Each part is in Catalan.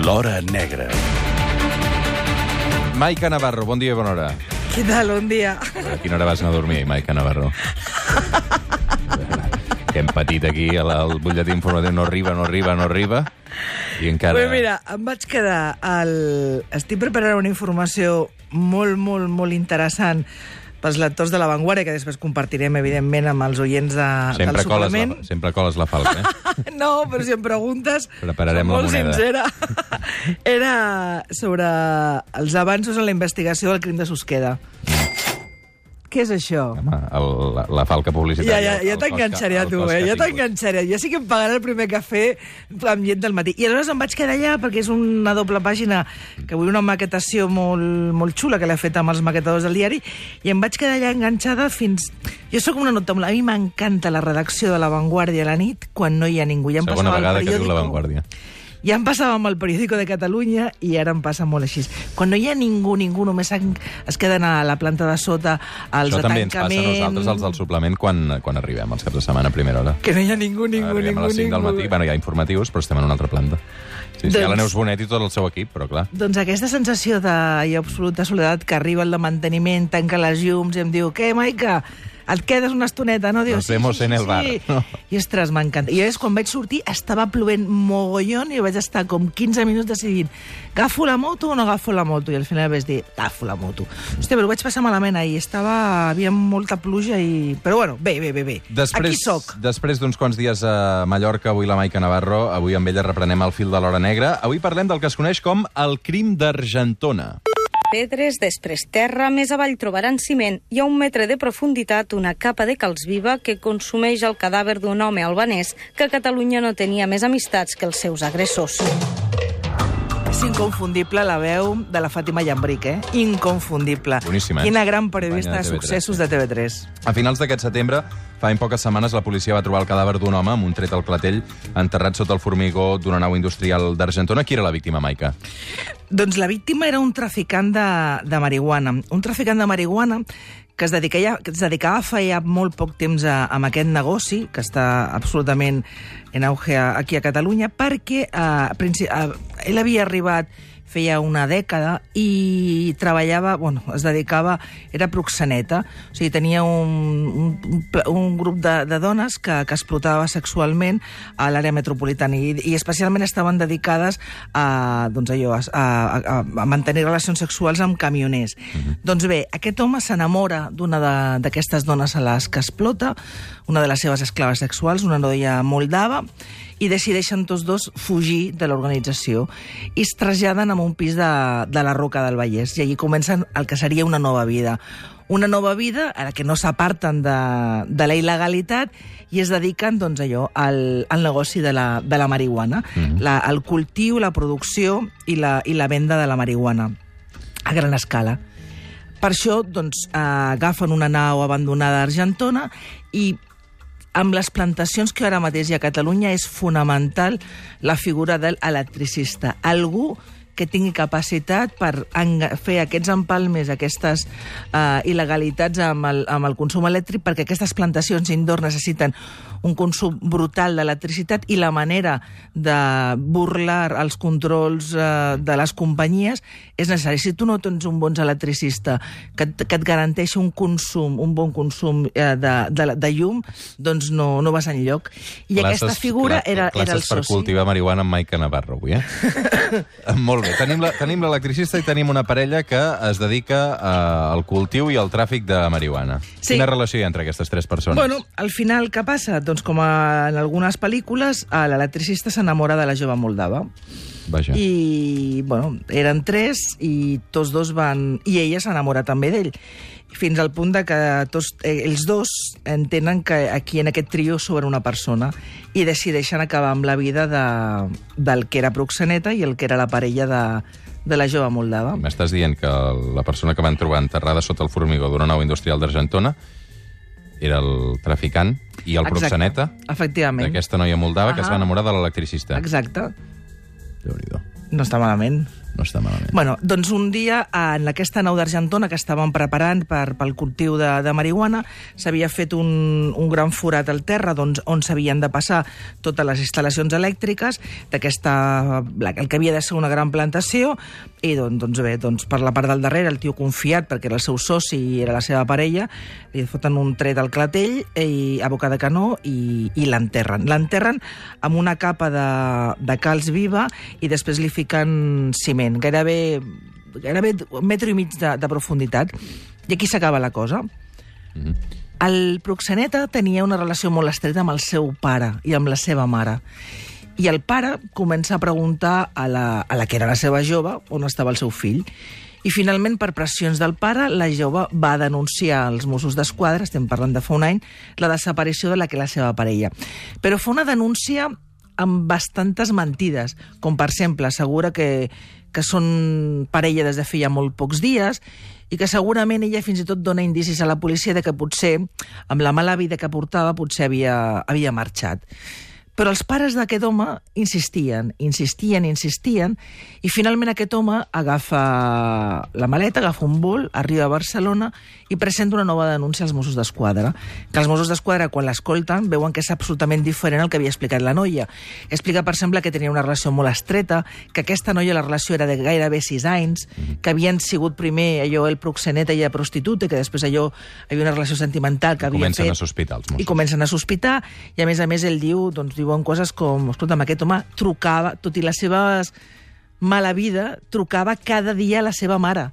L'Hora Negra. Maica Navarro, bon dia i bona hora. Què tal? Bon dia. A quina hora vas anar a dormir, Maica Navarro? que hem patit aquí, el, el butlletí informatiu no arriba, no arriba, no arriba, i encara... Bé, mira, em vaig quedar al... Estic preparant una informació molt, molt, molt interessant pels lectors de La Vanguardia, que després compartirem, evidentment, amb els oients de, Sempre del coles, suplement. la, sempre coles la falca, eh? No, però si em preguntes... Prepararem la moneda. sincera. Era sobre els avanços en la investigació del crim de Susqueda. Què és això? Home, el, la, la falca Ja, publicitària... ja, ja el t'enganxaré a tu, eh? Ja t'enganxaré. Ja sí que em pagarà el primer cafè amb llet del matí. I aleshores em vaig quedar allà perquè és una doble pàgina que vull una maquetació molt, molt xula que l'he fet amb els maquetadors del diari i em vaig quedar allà enganxada fins... Jo sóc una nota... A mi m'encanta la redacció de La Vanguardia a la nit quan no hi ha ningú. Ja em Segona vegada que diu La Vanguardia. Ja em passava amb el periòdico de Catalunya i ara em passa molt així. Quan no hi ha ningú, ningú, només es queden a la planta de sota els Això també ens passa a nosaltres, els del suplement, quan, quan arribem, els caps de setmana a primera hora. Que no hi ha ningú, ningú, Arribem ningú, a les 5 del ningú. matí, bueno, hi ha informatius, però estem en una altra planta. Sí, sí, hi ha la Doncs- Neus Bonet i tot el seu equip, però clar. Doncs aquesta sensació de i absoluta soledat que arriba el de manteniment, tanca les llums i em diu, què, Maica? Et quedes una estoneta, no? Diu, Nos vemos en el bar. No. I, ostres, m'encanta. I és quan vaig sortir, estava plovent mogollon i vaig estar com 15 minuts decidint agafo la moto o no agafo la moto? I al final vaig dir, agafo la moto. Hòstia, però ho vaig passar malament ahir. Estava... Havia molta pluja i... Però bueno, bé, bé, bé, bé. Després, Aquí sóc. Després d'uns quants dies a Mallorca, avui la Maica Navarro, avui amb ella reprenem el fil de l'hora negra. Avui parlem del que es coneix com el crim d'Argentona. Pedres, després terra, més avall trobaran ciment i a un metre de profunditat una capa de calç viva que consumeix el cadàver d'un home albanès que a Catalunya no tenia més amistats que els seus agressors. És inconfundible la veu de la Fàtima Llambric, eh? Inconfundible. Boníssima, eh? Quina gran periodista de de TV3, successos de TV3. A finals d'aquest setembre, fa ben poques setmanes, la policia va trobar el cadàver d'un home amb un tret al clatell enterrat sota el formigó d'una nau industrial d'Argentona. Qui era la víctima, Maica? Doncs la víctima era un traficant de, de marihuana. Un traficant de marihuana que es, dedicava, que es dedicava fa ja molt poc temps a, a aquest negoci, que està absolutament en auge a- aquí a Catalunya, perquè eh, princi- eh, ell havia arribat feia una dècada i treballava, bueno, es dedicava, era proxeneta, o sigui, tenia un, un, un grup de, de dones que, que explotava sexualment a l'àrea metropolitana i, i especialment estaven dedicades a, doncs allò, a, a, a mantenir relacions sexuals amb camioners. Doncs bé, aquest home s'enamora d'una de- d'aquestes dones a les que explota, una de les seves esclaves sexuals, una noia moldava, i decideixen tots dos fugir de l'organització i es traslladen a un pis de, de la Roca del Vallès i allí comencen el que seria una nova vida. Una nova vida a la que no s'aparten de, de la il·legalitat i es dediquen doncs, allò, al, al negoci de la, de la marihuana, mm -hmm. la, el cultiu, la producció i la, i la venda de la marihuana a gran escala. Per això, doncs, eh, agafen una nau abandonada a Argentona i amb les plantacions que ara mateix hi ha a Catalunya és fonamental la figura de l'electricista. Algú que tingui capacitat per fer aquests empalmes, aquestes uh, il·legalitats amb el, amb el consum elèctric, perquè aquestes plantacions indoor necessiten un consum brutal d'electricitat i la manera de burlar els controls uh, de les companyies és necessari. Si tu no tens un bon electricista que, et- que et garanteixi un consum, un bon consum uh, de, de, de llum, doncs no, no vas enlloc. I aquesta figura era, era el classes per soci. cultivar marihuana amb Maica Navarro, avui, eh? Molt bé. La- tenim l'electricista i tenim una parella que es dedica eh, al cultiu i al tràfic de marihuana. Sí. Quina relació hi ha entre aquestes tres persones? Bueno, al final, què passa? Doncs com a, en algunes pel·lícules, l'electricista s'enamora de la jove moldava. Vaja. I, bueno, eren tres i tots dos van... I ella s'enamora també d'ell. Fins al punt de que tots, eh, els dos entenen que aquí en aquest trio sobre una persona i decideixen acabar amb la vida de, del que era proxeneta i el que era la parella de, de la jove moldava. M'estàs dient que la persona que van trobar enterrada sota el formigó d'una nau industrial d'Argentona era el traficant i el Exacte. proxeneta d'aquesta noia moldava que es va enamorar de l'electricista. Exacte. Déu-n'hi-do. No està malament. No està malament. Bueno, doncs un dia en aquesta nau d'Argentona que estaven preparant per, pel cultiu de, de marihuana s'havia fet un, un gran forat al terra doncs, on s'havien de passar totes les instal·lacions elèctriques d'aquesta, el que havia de ser una gran plantació i doncs, doncs bé, doncs per la part del darrere el tio confiat perquè era el seu soci i era la seva parella li foten un tret al clatell i, a boca de canó i, i l'enterren. L'enterren amb una capa de, de calç viva i després li fiquen ciment, gairebé, gairebé un metre i mig de, de profunditat. I aquí s'acaba la cosa. Mm -hmm. El proxeneta tenia una relació molt estreta amb el seu pare i amb la seva mare. I el pare comença a preguntar a la, a la que era la seva jove on estava el seu fill. I finalment, per pressions del pare, la jove va denunciar als Mossos d'Esquadra, estem parlant de fa un any, la desaparició de la que la seva parella. Però fa una denúncia amb bastantes mentides, com per exemple assegura que, que són parella des de feia molt pocs dies i que segurament ella fins i tot dona indicis a la policia de que potser, amb la mala vida que portava, potser havia, havia marxat. Però els pares d'aquest home insistien, insistien, insistien, i finalment aquest home agafa la maleta, agafa un vol, arriba a Barcelona i presenta una nova denúncia als Mossos d'Esquadra. Que els Mossos d'Esquadra, quan l'escolten, veuen que és absolutament diferent al que havia explicat la noia. Explica, per exemple, que tenia una relació molt estreta, que aquesta noia la relació era de gairebé sis anys, que havien sigut primer allò el proxenet i la prostituta, que després allò hi havia una relació sentimental que havia comencen fet... a sospitar els Mossos. I comencen a sospitar, i a més a més ell diu, doncs diuen coses com, escolta'm, aquest home trucava, tot i la seva mala vida, trucava cada dia a la seva mare.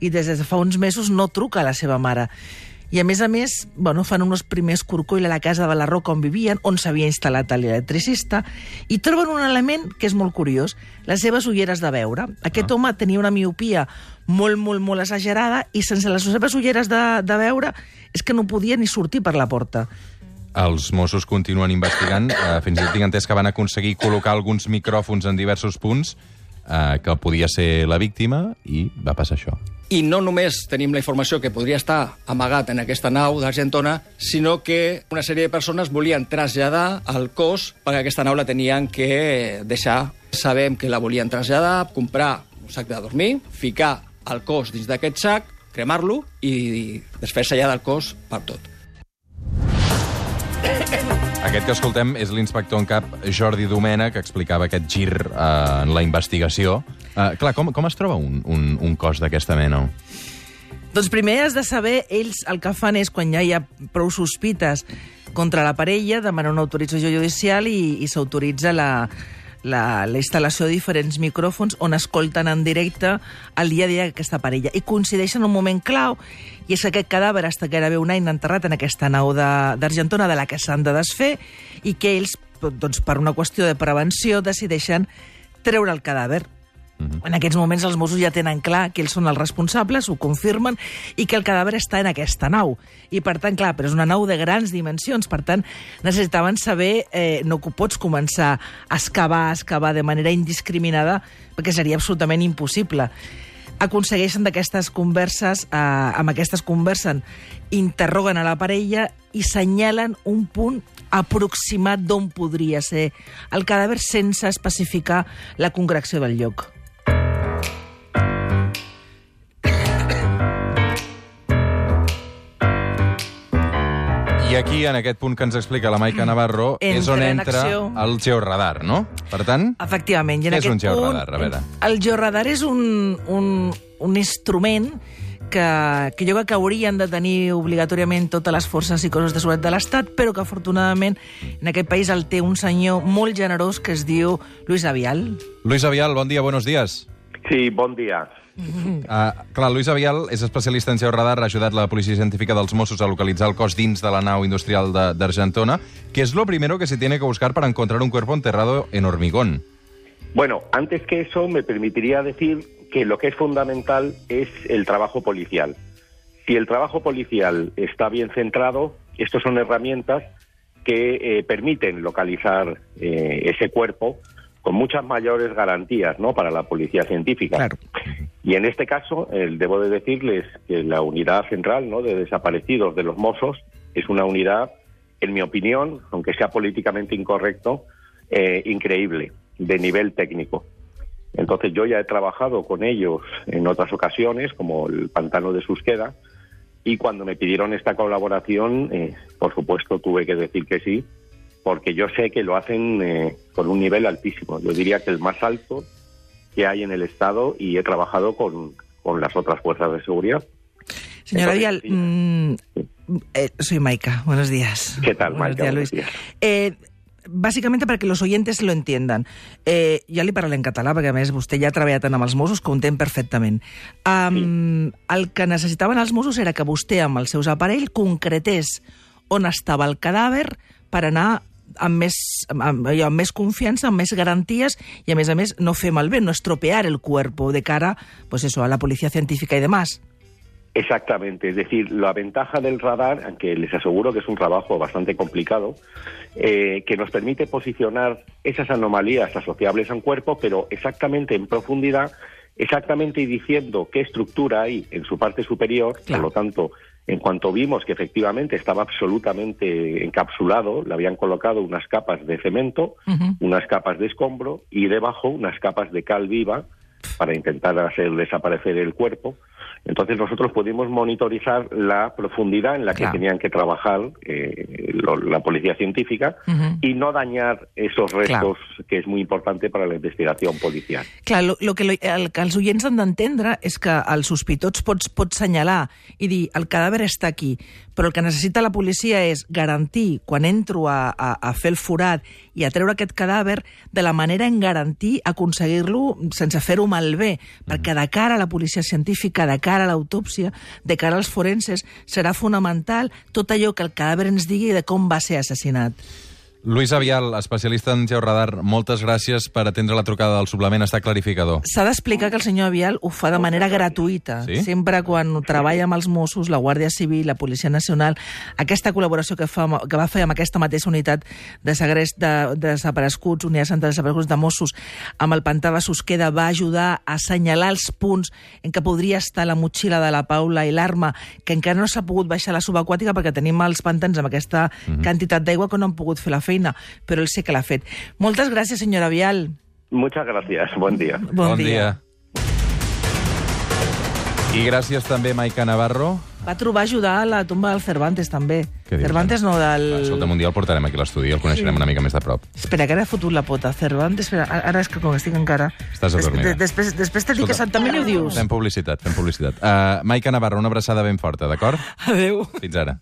I des de fa uns mesos no truca a la seva mare. I a més a més, bueno, fan uns primers corcoll a la casa de la Roca on vivien, on s'havia instal·lat l'electricista, i troben un element que és molt curiós, les seves ulleres de veure. Aquest ah. home tenia una miopia molt, molt, molt exagerada i sense les seves ulleres de, de veure és que no podia ni sortir per la porta. Els Mossos continuen investigant. Eh, fins i tot tinc entès que van aconseguir col·locar alguns micròfons en diversos punts eh, que podia ser la víctima i va passar això. I no només tenim la informació que podria estar amagat en aquesta nau d'Argentona, sinó que una sèrie de persones volien traslladar el cos perquè aquesta nau la tenien que deixar. Sabem que la volien traslladar, comprar un sac de dormir, ficar el cos dins d'aquest sac, cremar-lo i desfer-se ja del cos per tot. Aquest que escoltem és l'inspector en cap Jordi Domena, que explicava aquest gir eh, en la investigació. Eh, clar, com, com es troba un, un, un cos d'aquesta mena? Doncs primer has de saber, ells el que fan és, quan ja hi ha prou sospites contra la parella, demanar una autorització judicial i, i s'autoritza la, la, la instal·lació de diferents micròfons on escolten en directe el dia a dia d'aquesta parella. I coincideixen en un moment clau, i és que aquest cadàver està gairebé un any enterrat en aquesta nau d'Argentona de, de la que s'han de desfer i que ells, doncs, per una qüestió de prevenció, decideixen treure el cadàver. En aquests moments els Mossos ja tenen clar que ells són els responsables, ho confirmen, i que el cadàver està en aquesta nau. I per tant, clar, però és una nau de grans dimensions, per tant, necessitaven saber, eh, no que pots començar a excavar, a excavar de manera indiscriminada, perquè seria absolutament impossible aconsegueixen d'aquestes converses, eh, amb aquestes conversen, interroguen a la parella i senyalen un punt aproximat d'on podria ser el cadàver sense especificar la congregació del lloc. I aquí, en aquest punt que ens explica la Maica Navarro, entra és on entra el georradar, no? Per tant, Efectivament. I en què és un georradar? Punt, a veure. El georradar és un, un, un instrument que, que jo crec que haurien de tenir obligatòriament totes les forces i coses de seguretat de l'Estat, però que afortunadament en aquest país el té un senyor molt generós que es diu Luis Avial. Luis Avial, bon dia, buenos días. Sí, bon dia. Uh, clar, Luis Avial és especialista en georradar, ha ajudat la policia científica dels Mossos a localitzar el cos dins de la nau industrial d'Argentona. ¿Qué es lo primero que se tiene que buscar para encontrar un cuerpo enterrado en hormigón? Bueno, antes que eso me permitiría decir que lo que es fundamental es el trabajo policial. Si el trabajo policial está bien centrado, estas son herramientas que eh, permiten localizar eh, ese cuerpo con muchas mayores garantías ¿no? para la policía científica. Claro. Y en este caso, eh, debo de decirles que la unidad central de desaparecidos de los Mossos es una unidad, en mi opinión, aunque sea políticamente incorrecto, eh, increíble, de nivel técnico. Entonces yo ya he trabajado con ellos en otras ocasiones, como el pantano de Susqueda, y cuando me pidieron esta colaboración, eh, por supuesto tuve que decir que sí, porque yo sé que lo hacen eh, con un nivel altísimo. Yo diría que el más alto que hay en el Estado y he trabajado con, con las otras fuerzas de seguridad. Señora Vial, sí. mm, eh, soy Maika. Buenos días. ¿Qué tal, Buenos Maika? días, Buenos Luis. días. Eh, bàsicament perquè los oyentes lo entiendan. Eh, ja li parlaré en català, perquè a més vostè ja ha treballat amb els Mossos que ho entén perfectament. Um, El que necessitaven els Mossos era que vostè, amb els seus aparells, concretés on estava el cadàver per anar amb més, amb, allò, amb més confiança, amb més garanties i, a més a més, no fer malbé, no estropear el cuerpo de cara pues eso, a la policía científica y demás. Exactamente, es decir, la ventaja del radar, aunque les aseguro que es un trabajo bastante complicado, eh, que nos permite posicionar esas anomalías asociables a un cuerpo, pero exactamente en profundidad, exactamente y diciendo qué estructura hay en su parte superior, Claro. por lo tanto, en cuanto vimos que efectivamente estaba absolutamente encapsulado, le habían colocado unas capas de cemento, unas capas de escombro y debajo unas capas de cal viva para intentar hacer desaparecer el cuerpo. Entonces nosotros pudimos monitorizar la profundidad en la que Claro. tenían que trabajar eh, lo- la policía científica Ujú. y no dañar esos restos, que es muy importante para la investigación policial. Clar, lo, lo que, lo, el que els oients han d'entendre és que els sospitots pots, pots senyalar i dir el cadàver està aquí, però el que necessita la policia és garantir, quan entro a, a, a fer el forat i a treure aquest cadàver, de la manera en garantir aconseguir-lo sense fer-ho malbé, perquè de cara a la policia científica, de cara a l'autòpsia, de cara als forenses, serà fonamental tot allò que el cadàver ens digui de com va ser assassinat. Luis Avial, especialista en georradar, moltes gràcies per atendre la trucada del suplement, està clarificador. S'ha d'explicar que el senyor Avial ho fa de manera gratuïta. Sí? Sempre quan treballa amb els Mossos, la Guàrdia Civil, la Policia Nacional, aquesta col·laboració que, fa, que va fer amb aquesta mateixa unitat de segrest de, de desapareguts, unitat de desapareguts de Mossos, amb el pantà de Susqueda, va ajudar a assenyalar els punts en què podria estar la motxilla de la Paula i l'arma, que encara no s'ha pogut baixar la subaquàtica perquè tenim els pantans amb aquesta quantitat d'aigua que no han pogut fer la feina, però ell sé que l'ha fet. Moltes gràcies, senyora Vial. Muchas gracias. Buen día. Bon, dia. I gràcies també, Maica Navarro. Va trobar ajudar a la tomba del Cervantes, també. Què dius, Cervantes no, del... escolta, un dia el portarem aquí a l'estudi, el coneixerem una mica més de prop. Espera, que ara he fotut la pota. Cervantes, espera, ara és que com estic encara... Estàs adormida. Des, després, després te dic Escolta, exactament i ho dius. Fem publicitat, fem publicitat. Uh, Maica Navarro, una abraçada ben forta, d'acord? Adéu. Fins ara.